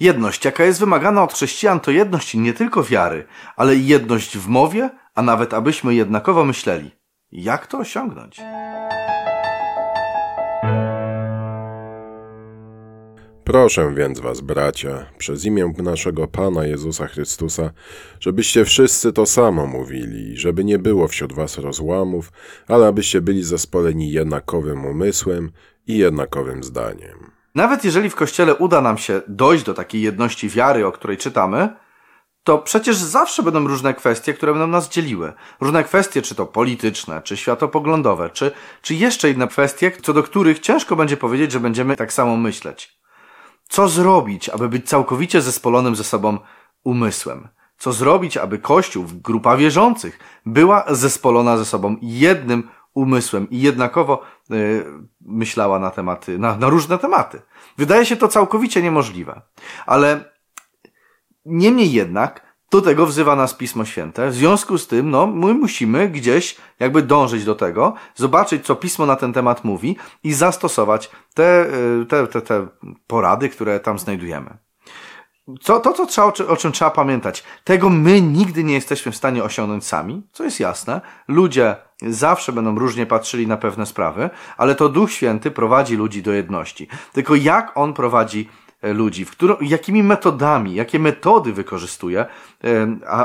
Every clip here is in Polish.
Jedność, jaka jest wymagana od chrześcijan, to jedność nie tylko wiary, ale i jedność w mowie, a nawet abyśmy jednakowo myśleli. Jak to osiągnąć? Proszę więc was, bracia, przez imię naszego Pana Jezusa Chrystusa, żebyście wszyscy to samo mówili, żeby nie było wśród was rozłamów, ale abyście byli zespoleni jednakowym umysłem i jednakowym zdaniem. Nawet jeżeli w Kościele uda nam się dojść do takiej jedności wiary, o której czytamy, to przecież zawsze będą różne kwestie, które będą nas dzieliły. Różne kwestie, czy to polityczne, czy światopoglądowe, czy, czy jeszcze inne kwestie, co do których ciężko będzie powiedzieć, że będziemy tak samo myśleć. Co zrobić, aby być całkowicie zespolonym ze sobą umysłem? Co zrobić, aby Kościół, grupa wierzących, była zespolona ze sobą jednym umysłem i jednakowo y, myślała na tematy, na, na różne tematy. Wydaje się to całkowicie niemożliwe. Ale niemniej jednak do tego wzywa nas Pismo Święte. W związku z tym, no, my musimy gdzieś jakby dążyć do tego, zobaczyć, co Pismo na ten temat mówi i zastosować te, y, te, te, te porady, które tam znajdujemy. Co, to, co trzeba, o czym trzeba pamiętać, tego my nigdy nie jesteśmy w stanie osiągnąć sami, co jest jasne. Ludzie zawsze będą różnie patrzyli na pewne sprawy, ale to Duch Święty prowadzi ludzi do jedności. Tylko jak On prowadzi e, ludzi, w którą, jakimi metodami, jakie metody wykorzystuje,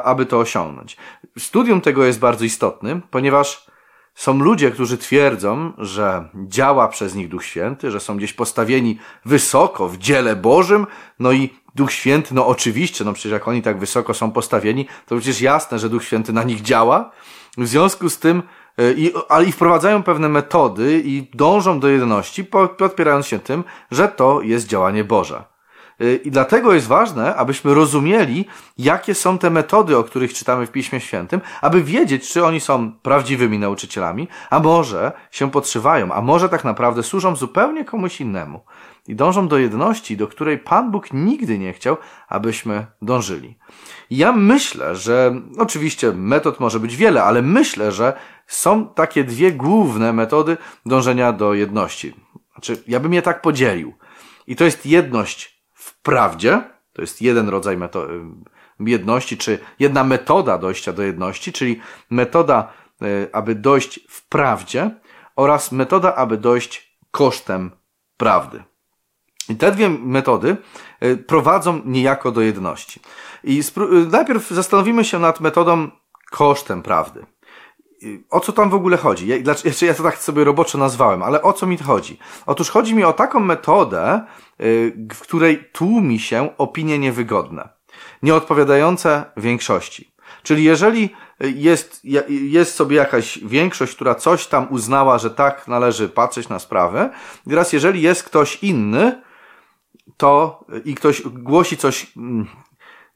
aby to osiągnąć. Studium tego jest bardzo istotnym, ponieważ są ludzie, którzy twierdzą, że działa przez nich Duch Święty, że są gdzieś postawieni wysoko w dziele Bożym, no i Duch Święty, no oczywiście, no przecież jak oni tak wysoko są postawieni, to przecież jasne, że Duch Święty na nich działa. W związku z tym, i, ale i wprowadzają pewne metody i dążą do jedności, podpierając się tym, że to jest działanie Boże. E, I dlatego jest ważne, abyśmy rozumieli, jakie są te metody, o których czytamy w Piśmie Świętym, aby wiedzieć, czy oni są prawdziwymi nauczycielami, a może się podszywają, a może tak naprawdę służą zupełnie komuś innemu i dążą do jedności, do której Pan Bóg nigdy nie chciał, abyśmy dążyli. Ja myślę, że oczywiście metod może być wiele, ale myślę, że są takie dwie główne metody dążenia do jedności. Znaczy, ja bym je tak podzielił. I to jest jedność w prawdzie, to jest jeden rodzaj jedności, czy jedna metoda dojścia do jedności, czyli metoda, e, aby dojść w prawdzie oraz metoda, aby dojść kosztem prawdy. I te dwie metody y, prowadzą niejako do jedności. I y, najpierw zastanowimy się nad metodą kosztem prawdy. O co tam w ogóle chodzi? Dlaczego, ja to tak sobie roboczo nazwałem, ale o co mi chodzi? Otóż chodzi mi o taką metodę, y, w której tłumi się opinie niewygodne, nieodpowiadające większości. Czyli jeżeli jest, jest sobie jakaś większość, która coś tam uznała, że tak należy patrzeć na sprawę, teraz jeżeli jest ktoś inny, to i ktoś głosi coś mm,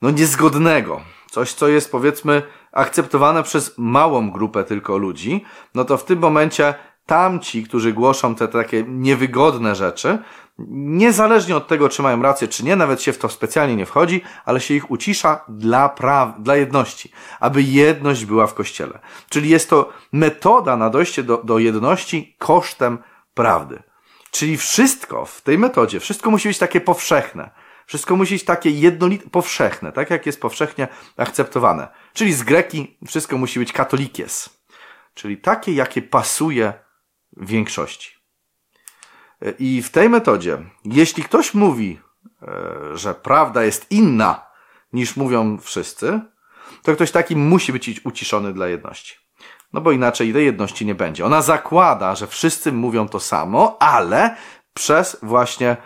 no niezgodnego, coś co jest powiedzmy akceptowane przez małą grupę tylko ludzi, no to w tym momencie tamci, którzy głoszą te takie niewygodne rzeczy, niezależnie od tego, czy mają rację, czy nie, nawet się w to specjalnie nie wchodzi, ale się ich ucisza dla praw, dla jedności, aby jedność była w kościele. Czyli jest to metoda na dojście do, do jedności kosztem prawdy. Czyli wszystko w tej metodzie, wszystko musi być takie powszechne. Wszystko musi być takie jednolite, powszechne, tak jak jest powszechnie akceptowane. Czyli z greki wszystko musi być katolikies. Czyli takie, jakie pasuje większości. I w tej metodzie, jeśli ktoś mówi, e, że prawda jest inna niż mówią wszyscy, to ktoś taki musi być uciszony dla jedności. No bo inaczej tej jedności nie będzie. Ona zakłada, że wszyscy mówią to samo, ale przez właśnie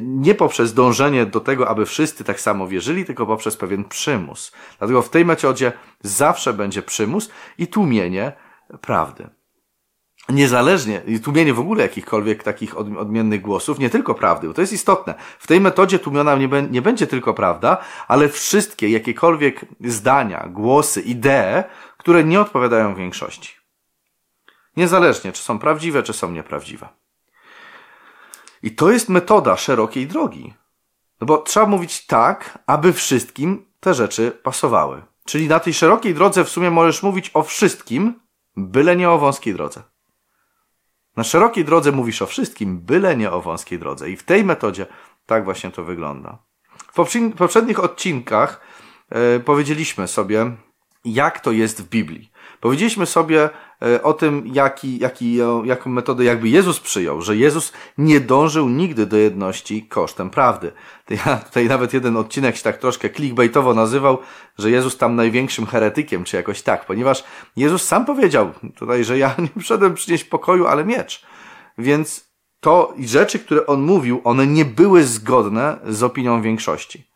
nie poprzez dążenie do tego, aby wszyscy tak samo wierzyli, tylko poprzez pewien przymus. Dlatego w tej metodzie zawsze będzie przymus i tłumienie prawdy. Niezależnie, i tłumienie w ogóle jakichkolwiek takich odmiennych głosów, nie tylko prawdy, bo to jest istotne. W tej metodzie tłumiona nie, nie będzie tylko prawda, ale wszystkie, jakiekolwiek zdania, głosy, idee, które nie odpowiadają większości. Niezależnie, czy są prawdziwe, czy są nieprawdziwe. I to jest metoda szerokiej drogi. No bo trzeba mówić tak, aby wszystkim te rzeczy pasowały. Czyli na tej szerokiej drodze w sumie możesz mówić o wszystkim, byle nie o wąskiej drodze. Na szerokiej drodze mówisz o wszystkim, byle nie o wąskiej drodze. I w tej metodzie tak właśnie to wygląda. W poprzednich odcinkach e, powiedzieliśmy sobie, jak to jest w Biblii. Powiedzieliśmy sobie o tym, jaki, jaki, jaką metodę jakby Jezus przyjął, że Jezus nie dążył nigdy do jedności kosztem prawdy. Ja tutaj nawet jeden odcinek się tak troszkę clickbaitowo nazywał, że Jezus tam największym heretykiem, czy jakoś tak, ponieważ Jezus sam powiedział tutaj, że ja nie przyszedłem przynieść pokoju, ale miecz. Więc to i rzeczy, które on mówił, one nie były zgodne z opinią większości.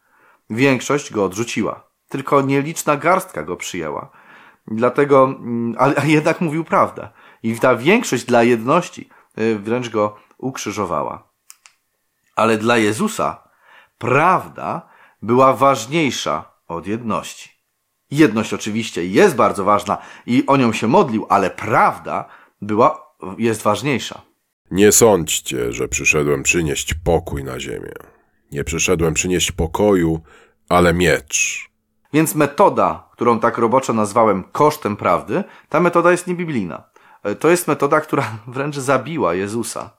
Większość go odrzuciła. Tylko nieliczna garstka go przyjęła. Dlatego, mm, ale jednak mówił prawdę. I ta większość dla jedności y, wręcz go ukrzyżowała. Ale dla Jezusa prawda była ważniejsza od jedności. Jedność oczywiście jest bardzo ważna i o nią się modlił, ale prawda była, jest ważniejsza. Nie sądźcie, że przyszedłem przynieść pokój na ziemię. Nie przyszedłem przynieść pokoju, ale miecz. Więc metoda, którą tak roboczo nazwałem kosztem prawdy, ta metoda jest niebiblijna. E, to jest metoda, która wręcz zabiła Jezusa.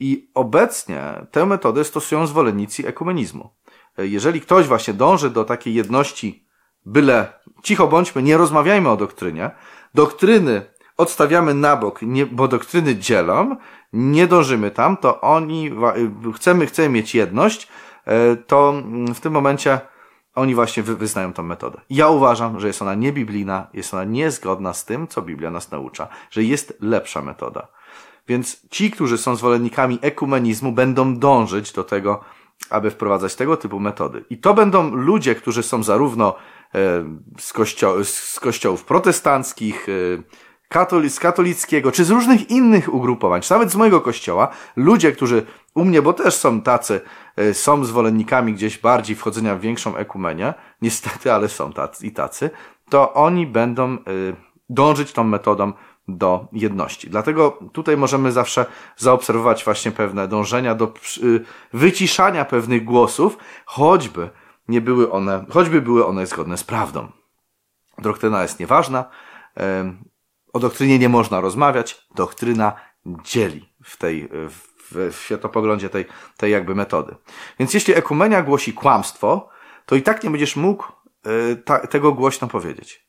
I obecnie tę metodę stosują zwolennicy ekumenizmu. E, jeżeli ktoś właśnie dąży do takiej jedności, byle cicho bądźmy, nie rozmawiajmy o doktrynie, doktryny odstawiamy na bok, nie, bo doktryny dzielą, nie dążymy tam, to oni, chcemy, chcemy mieć jedność, e, to w tym momencie oni właśnie wyznają tą metodę. Ja uważam, że jest ona niebiblijna, jest ona niezgodna z tym, co Biblia nas naucza, że jest lepsza metoda. Więc ci, którzy są zwolennikami ekumenizmu, będą dążyć do tego, aby wprowadzać tego typu metody. I to będą ludzie, którzy są zarówno e, z, kościo z kościołów protestanckich, e, katolic, katolickiego, czy z różnych innych ugrupowań, czy nawet z mojego kościoła, ludzie, którzy u mnie, bo też są tacy, e, są zwolennikami gdzieś bardziej wchodzenia w większą ekumenię, niestety, ale są tacy i tacy, to oni będą e, dążyć tą metodą do jedności. Dlatego tutaj możemy zawsze zaobserwować właśnie pewne dążenia do wyciszania pewnych głosów, choćby nie były one, choćby były one zgodne z prawdą. Doktryna jest nieważna, o doktrynie nie można rozmawiać, doktryna dzieli w tej, w, w światopoglądzie tej, tej jakby metody. Więc jeśli ekumenia głosi kłamstwo, to i tak nie będziesz mógł y, ta, tego głośno powiedzieć.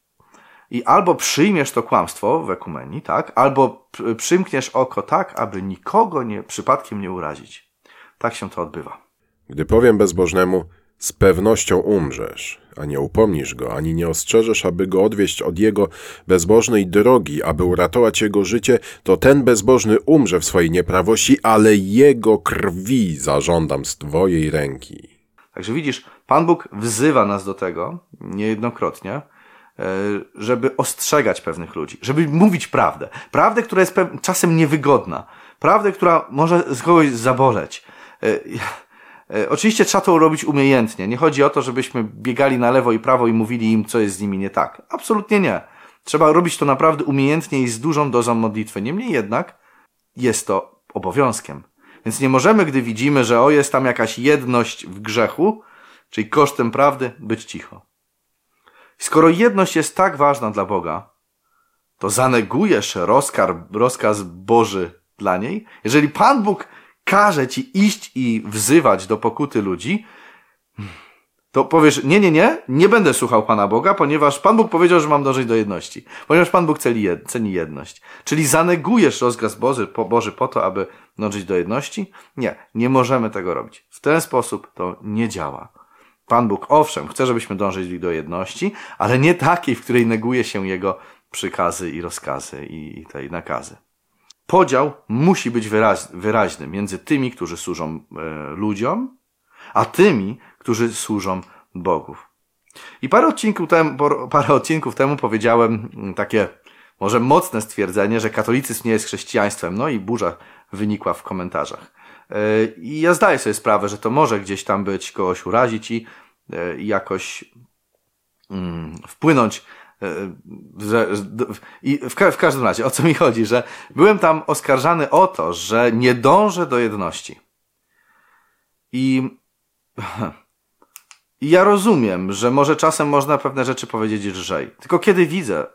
I albo przyjmiesz to kłamstwo w ekumenii, tak, albo przymkniesz oko tak, aby nikogo nie, przypadkiem nie urazić. Tak się to odbywa. Gdy powiem bezbożnemu, z pewnością umrzesz, a nie upomnisz go, ani nie ostrzeżesz, aby go odwieść od jego bezbożnej drogi, aby uratować jego życie, to ten bezbożny umrze w swojej nieprawości, ale jego krwi zażądam z twojej ręki. Także widzisz, Pan Bóg wzywa nas do tego niejednokrotnie, e, żeby ostrzegać pewnych ludzi, żeby mówić prawdę. Prawdę, która jest czasem niewygodna. Prawdę, która może z kogoś zaboleć. E, oczywiście trzeba to robić umiejętnie. Nie chodzi o to, żebyśmy biegali na lewo i prawo i mówili im, co jest z nimi nie tak. Absolutnie nie. Trzeba robić to naprawdę umiejętnie i z dużą dozą modlitwy. Niemniej jednak jest to obowiązkiem. Więc nie możemy, gdy widzimy, że o jest tam jakaś jedność w grzechu, czyli kosztem prawdy, być cicho. Skoro jedność jest tak ważna dla Boga, to zanegujesz rozkaz, rozkaz Boży dla niej? Jeżeli Pan Bóg każe ci iść i wzywać do pokuty ludzi, to powiesz, nie, nie, nie, nie będę słuchał Pana Boga, ponieważ Pan Bóg powiedział, że mam dążyć do jedności. Ponieważ Pan Bóg ceni jedność. Czyli zanegujesz rozkaz Boży po, Boży po to, aby dążyć do jedności? Nie, nie możemy tego robić. W ten sposób to nie działa. Pan Bóg, owszem, chce, żebyśmy dążyli do jedności, ale nie takiej, w której neguje się Jego przykazy i rozkazy i, i nakazy podział musi być wyraźny między tymi, którzy służą e, ludziom, a tymi, którzy służą Bogów. I parę odcinków, temu, parę odcinków temu powiedziałem mm, takie może mocne stwierdzenie, że katolicyzm nie jest chrześcijaństwem, no i burza wynikła w komentarzach. E, I ja zdaję sobie sprawę, że to może gdzieś tam być, kogoś urazić i e, jakoś mm, wpłynąć że, I w, w każdym razie, o co mi chodzi, że byłem tam oskarżany o to, że nie dążę do jedności. I, ja rozumiem, że może czasem można pewne rzeczy powiedzieć lżej. Tylko kiedy widzę,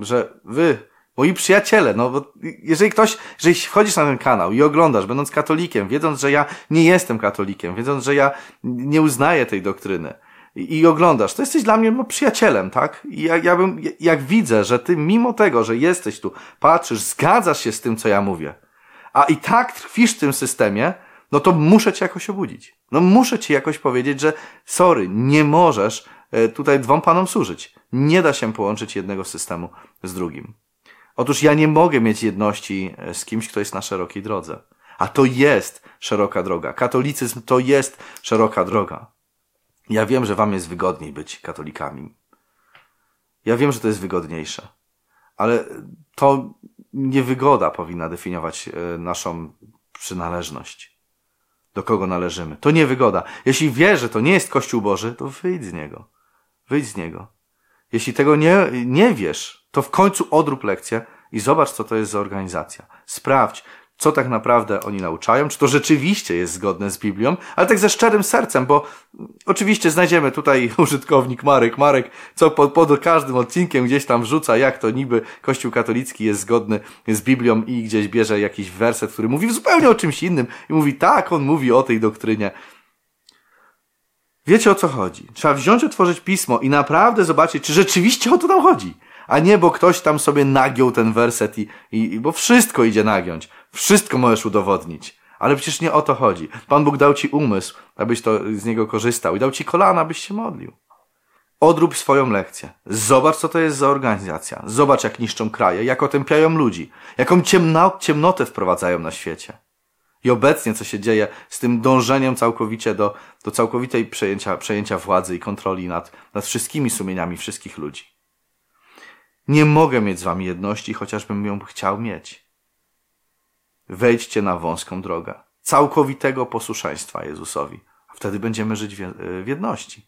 że wy Moi przyjaciele, no bo jeżeli ktoś, jeżeli wchodzisz na ten kanał i oglądasz, będąc katolikiem, wiedząc, że ja nie jestem katolikiem, wiedząc, że ja nie uznaję tej doktryny i, oglądasz, to jesteś dla mnie no, przyjacielem, tak? I ja, ja bym, jak widzę, że ty mimo tego, że jesteś tu, patrzysz, zgadzasz się z tym, co ja mówię, a i tak trwisz w tym systemie, no to muszę cię jakoś obudzić. No muszę ci jakoś powiedzieć, że sorry, nie możesz e, tutaj dwom panom służyć. Nie da się połączyć jednego systemu z drugim. Otóż ja nie mogę mieć jedności e, z kimś, kto jest na szerokiej drodze. A to jest szeroka droga. Katolicyzm to jest szeroka droga. Ja wiem, że wam jest wygodniej być katolikami. Ja wiem, że to jest wygodniejsze. Ale to niewygoda powinna definiować e, naszą przynależność. Do kogo należymy. To niewygoda. Jeśli wiesz, że to nie jest Kościół Boży, to wyjdź z niego. Wyjdź z niego. Jeśli tego nie, nie wiesz, to w końcu odrób lekcję i zobacz, co to jest za organizacja. Sprawdź, co tak naprawdę oni nauczają, czy to rzeczywiście jest zgodne z Biblią, ale tak ze szczerym sercem, bo oczywiście znajdziemy tutaj użytkownik Marek, Marek, co pod, pod każdym odcinkiem gdzieś tam wrzuca, jak to niby Kościół katolicki jest zgodny z Biblią i gdzieś bierze jakiś werset, który mówi zupełnie o czymś innym i mówi tak, on mówi o tej doktrynie. Wiecie o co chodzi. Trzeba wziąć, otworzyć pismo i naprawdę zobaczyć, czy rzeczywiście o to tam chodzi. A nie, bo ktoś tam sobie nagiął ten werset i, i, bo wszystko idzie nagiąć. Wszystko możesz udowodnić. Ale przecież nie o to chodzi. Pan Bóg dał ci umysł, abyś to z niego korzystał i dał ci kolana, abyś się modlił. Odrób swoją lekcję. Zobacz, co to jest za organizacja. Zobacz, jak niszczą kraje, jak otępiają ludzi, jaką ciemno, ciemnotę wprowadzają na świecie. I obecnie, co się dzieje z tym dążeniem całkowicie do, do całkowitej przejęcia, przejęcia władzy i kontroli nad, nad wszystkimi sumieniami wszystkich ludzi. Nie mogę mieć z wami jedności, chociażbym ją chciał mieć. Wejdźcie na wąską drogę całkowitego posłuszeństwa Jezusowi, a wtedy będziemy żyć w jedności.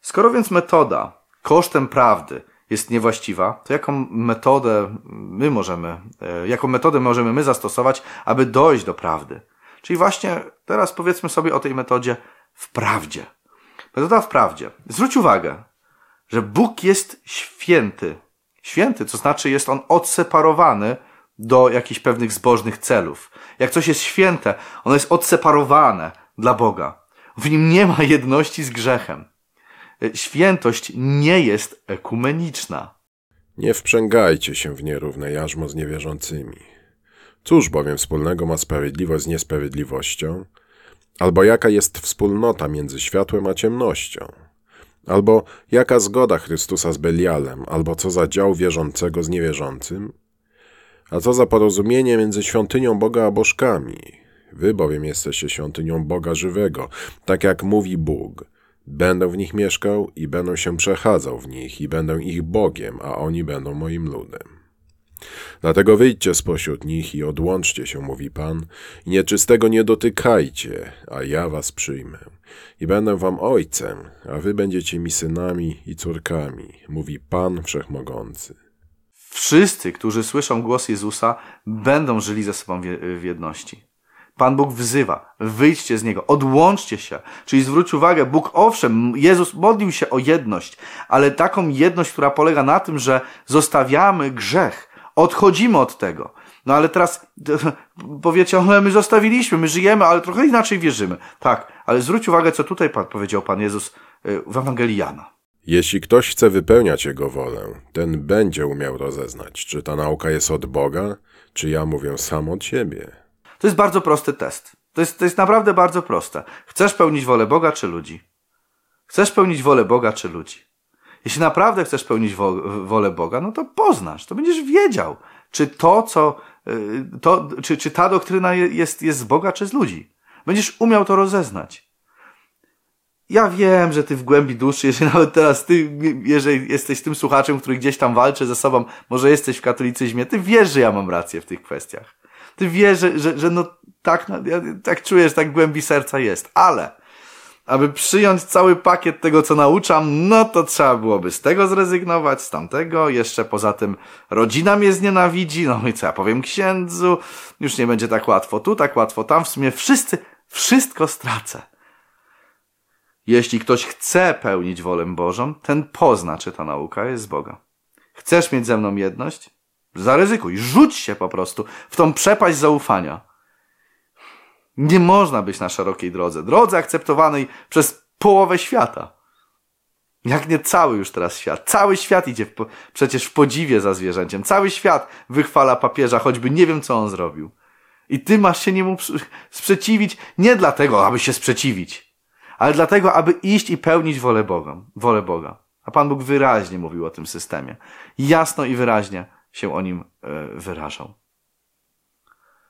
Skoro więc metoda kosztem prawdy jest niewłaściwa, to jaką metodę my możemy, e, jaką metodę możemy my zastosować, aby dojść do prawdy? Czyli właśnie teraz powiedzmy sobie o tej metodzie w prawdzie. Metoda w prawdzie. Zwróć uwagę, że Bóg jest święty. Święty, to znaczy jest on odseparowany do jakichś pewnych zbożnych celów. Jak coś jest święte, ono jest odseparowane dla Boga. W nim nie ma jedności z grzechem. Świętość nie jest ekumeniczna. Nie wprzęgajcie się w nierówne jarzmo z niewierzącymi. Cóż bowiem wspólnego ma sprawiedliwość z niesprawiedliwością? Albo jaka jest wspólnota między światłem a ciemnością? Albo jaka zgoda Chrystusa z Belialem, albo co za dział wierzącego z niewierzącym? A co za porozumienie między świątynią Boga a bożkami? Wy bowiem jesteście świątynią Boga żywego, tak jak mówi Bóg. Będę w nich mieszkał i będę się przechadzał w nich i będę ich Bogiem, a oni będą moim ludem. Dlatego wyjdźcie spośród nich i odłączcie się, mówi Pan, i nieczystego nie dotykajcie, a ja was przyjmę. I będę wam ojcem, a wy będziecie mi synami i córkami, mówi Pan Wszechmogący. Wszyscy, którzy słyszą głos Jezusa, będą żyli ze sobą w jedności. Pan Bóg wzywa, wyjdźcie z Niego, odłączcie się. Czyli zwróć uwagę, Bóg owszem, Jezus modlił się o jedność, ale taką jedność, która polega na tym, że zostawiamy grzech, Odchodzimy od tego. No ale teraz powiecie, ale my zostawiliśmy, my żyjemy, ale trochę inaczej wierzymy. Tak, ale zwróć uwagę, co tutaj powiedział Pan Jezus y, w Ewangelii Jana. Jeśli ktoś chce wypełniać Jego wolę, ten będzie umiał rozeznać, czy ta nauka jest od Boga, czy ja mówię sam od siebie. To jest bardzo prosty test. To jest, to jest naprawdę bardzo proste. Chcesz pełnić wolę Boga czy ludzi? Chcesz pełnić wolę Boga czy ludzi? Jeśli naprawdę chcesz pełnić wo wolę Boga, no to poznasz, to będziesz wiedział, czy to, co, y, to, czy, czy ta doktryna jest, jest z Boga, czy z ludzi. Będziesz umiał to rozeznać. Ja wiem, że ty w głębi duszy, jeżeli nawet teraz ty, jeżeli jesteś tym słuchaczem, który gdzieś tam walczy ze sobą, może jesteś w katolicyzmie, ty wiesz, że ja mam rację w tych kwestiach. Ty wiesz, że, że, że no tak, no, ja, tak czujesz, tak głębi serca jest. Ale aby przyjąć cały pakiet tego, co nauczam, no to trzeba byłoby z tego zrezygnować, z tamtego. Jeszcze poza tym rodzina mnie znienawidzi, no i co ja powiem księdzu, już nie będzie tak łatwo tu, tak łatwo tam. W sumie wszyscy, wszystko stracę. Jeśli ktoś chce pełnić wolę Bożą, ten pozna, czy ta nauka jest z Boga. Chcesz mieć ze mną jedność? Zaryzykuj, rzuć się po prostu w tą przepaść zaufania. Nie można być na szerokiej drodze, drodze akceptowanej przez połowę świata. Jak nie cały już teraz świat. Cały świat idzie w, przecież w podziwie za zwierzęciem. Cały świat wychwala papieża, choćby nie wiem, co on zrobił. I ty masz się niemu sprzeciwić nie dlatego, aby się sprzeciwić, ale dlatego, aby iść i pełnić wolę Boga. Wolę Boga. A Pan Bóg wyraźnie mówił o tym systemie. Jasno i wyraźnie się o nim e, wyrażał.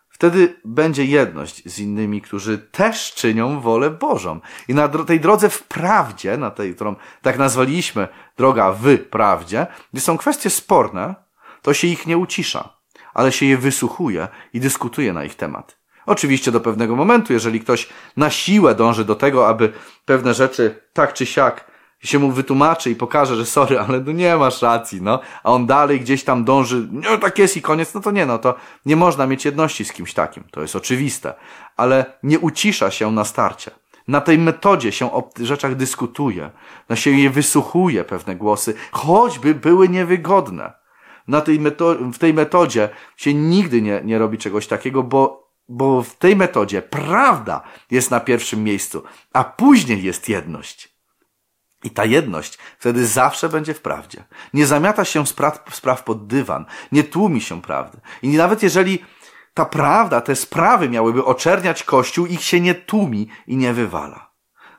Wtedy będzie jedność z innymi, którzy też czynią wolę Bożą. I na tej drodze w prawdzie, na tej, którą tak nazwaliśmy droga w prawdzie, gdzie są kwestie sporne, to się ich nie ucisza, ale się je wysłuchuje i dyskutuje na ich temat. Oczywiście do pewnego momentu, jeżeli ktoś na siłę dąży do tego, aby pewne rzeczy tak czy siak się mu wytłumaczy i pokaże, że sorry, ale no nie masz racji, no. A on dalej gdzieś tam dąży, no tak jest i koniec, no to nie, no to nie można mieć jedności z kimś takim. To jest oczywiste. Ale nie ucisza się na starcie. Na tej metodzie się o rzeczach dyskutuje. Na się je wysłuchuje pewne głosy, choćby były niewygodne. Na tej meto- w tej metodzie się nigdy nie, nie robi czegoś takiego, bo bo w tej metodzie prawda jest na pierwszym miejscu, a później jest jedność. I ta jedność wtedy zawsze będzie w prawdzie. Nie zamiata się spraw, spraw pod dywan, nie tłumi się prawdy. I nawet jeżeli ta prawda, te sprawy miałyby oczerniać Kościół, ich się nie tłumi i nie wywala.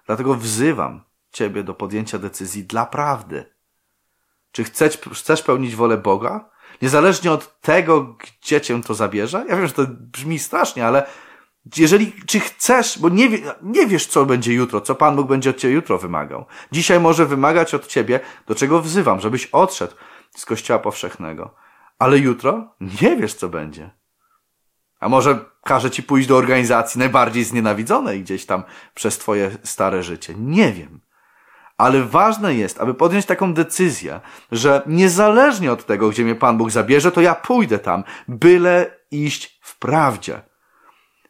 Dlatego wzywam Ciebie do podjęcia decyzji dla prawdy. Czy chcesz, chcesz pełnić wolę Boga? Niezależnie od tego, gdzie Cię to zabierze? Ja wiem, że to brzmi strasznie, ale jeżeli, czy chcesz, bo nie, nie wiesz, co będzie jutro, co Pan Bóg będzie od Ciebie jutro wymagał. Dzisiaj może wymagać od Ciebie, do czego wzywam, żebyś odszedł z Kościoła Powszechnego. Ale jutro nie wiesz, co będzie. A może każe Ci pójść do organizacji najbardziej znienawidzonej gdzieś tam przez Twoje stare życie. Nie wiem. Ale ważne jest, aby podjąć taką decyzję, że niezależnie od tego, gdzie mnie Pan Bóg zabierze, to ja pójdę tam, byle iść w prawdzie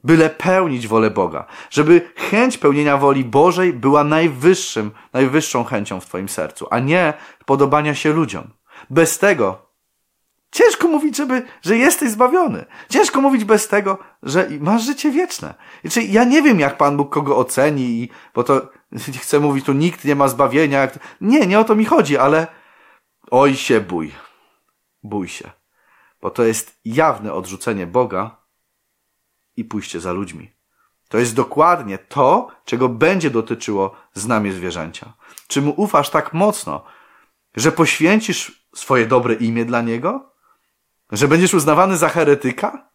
byle pełnić wolę Boga, żeby chęć pełnienia woli Bożej była najwyższym, najwyższą chęcią w Twoim sercu, a nie podobania się ludziom. Bez tego ciężko mówić, żeby, że jesteś zbawiony. Ciężko mówić bez tego, że masz życie wieczne. Znaczy, ja nie wiem, jak Pan Bóg kogo oceni, bo to nie chcę mówić, tu nikt nie ma zbawienia. Nie, nie o to mi chodzi, ale oj się bój. Bój się. Bo to jest jawne odrzucenie Boga i pójście za ludźmi. To jest dokładnie to, czego będzie dotyczyło znamie zwierzęcia. Czy mu ufasz tak mocno, że poświęcisz swoje dobre imię dla niego? Że będziesz uznawany za heretyka?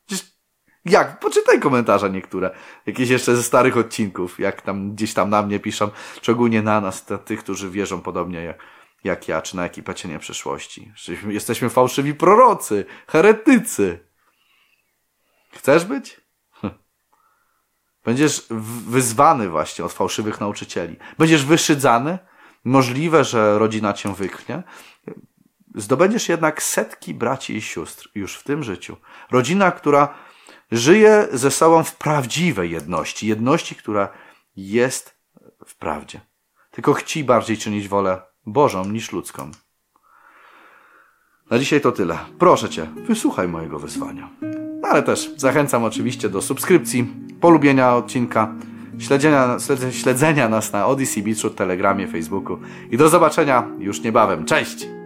Jak? Poczytaj komentarze niektóre. Jakieś jeszcze ze starych odcinków, jak tam gdzieś tam na mnie piszą, szczególnie na nas, tych, którzy wierzą podobnie jak, jak ja, czy na ekipę Cienie Przyszłości. Jesteśmy fałszywi prorocy, heretycy. Chcesz być? Będziesz wyzwany właśnie od fałszywych nauczycieli. Będziesz wyszydzany. Możliwe, że rodzina cię wyknie. Zdobędziesz jednak setki braci i sióstr już w tym życiu. Rodzina, która żyje ze sobą w prawdziwej jedności. Jedności, która jest w prawdzie. Tylko chci bardziej czynić wolę Bożą niż ludzką. Na dzisiaj to tyle. Proszę Cię, wysłuchaj mojego wyzwania. No ale też zachęcam oczywiście do subskrypcji, polubienia odcinka, śledzenia, śledzenia nas na Odyssey Beachu, Telegramie, Facebooku i do zobaczenia już niebawem. Cześć!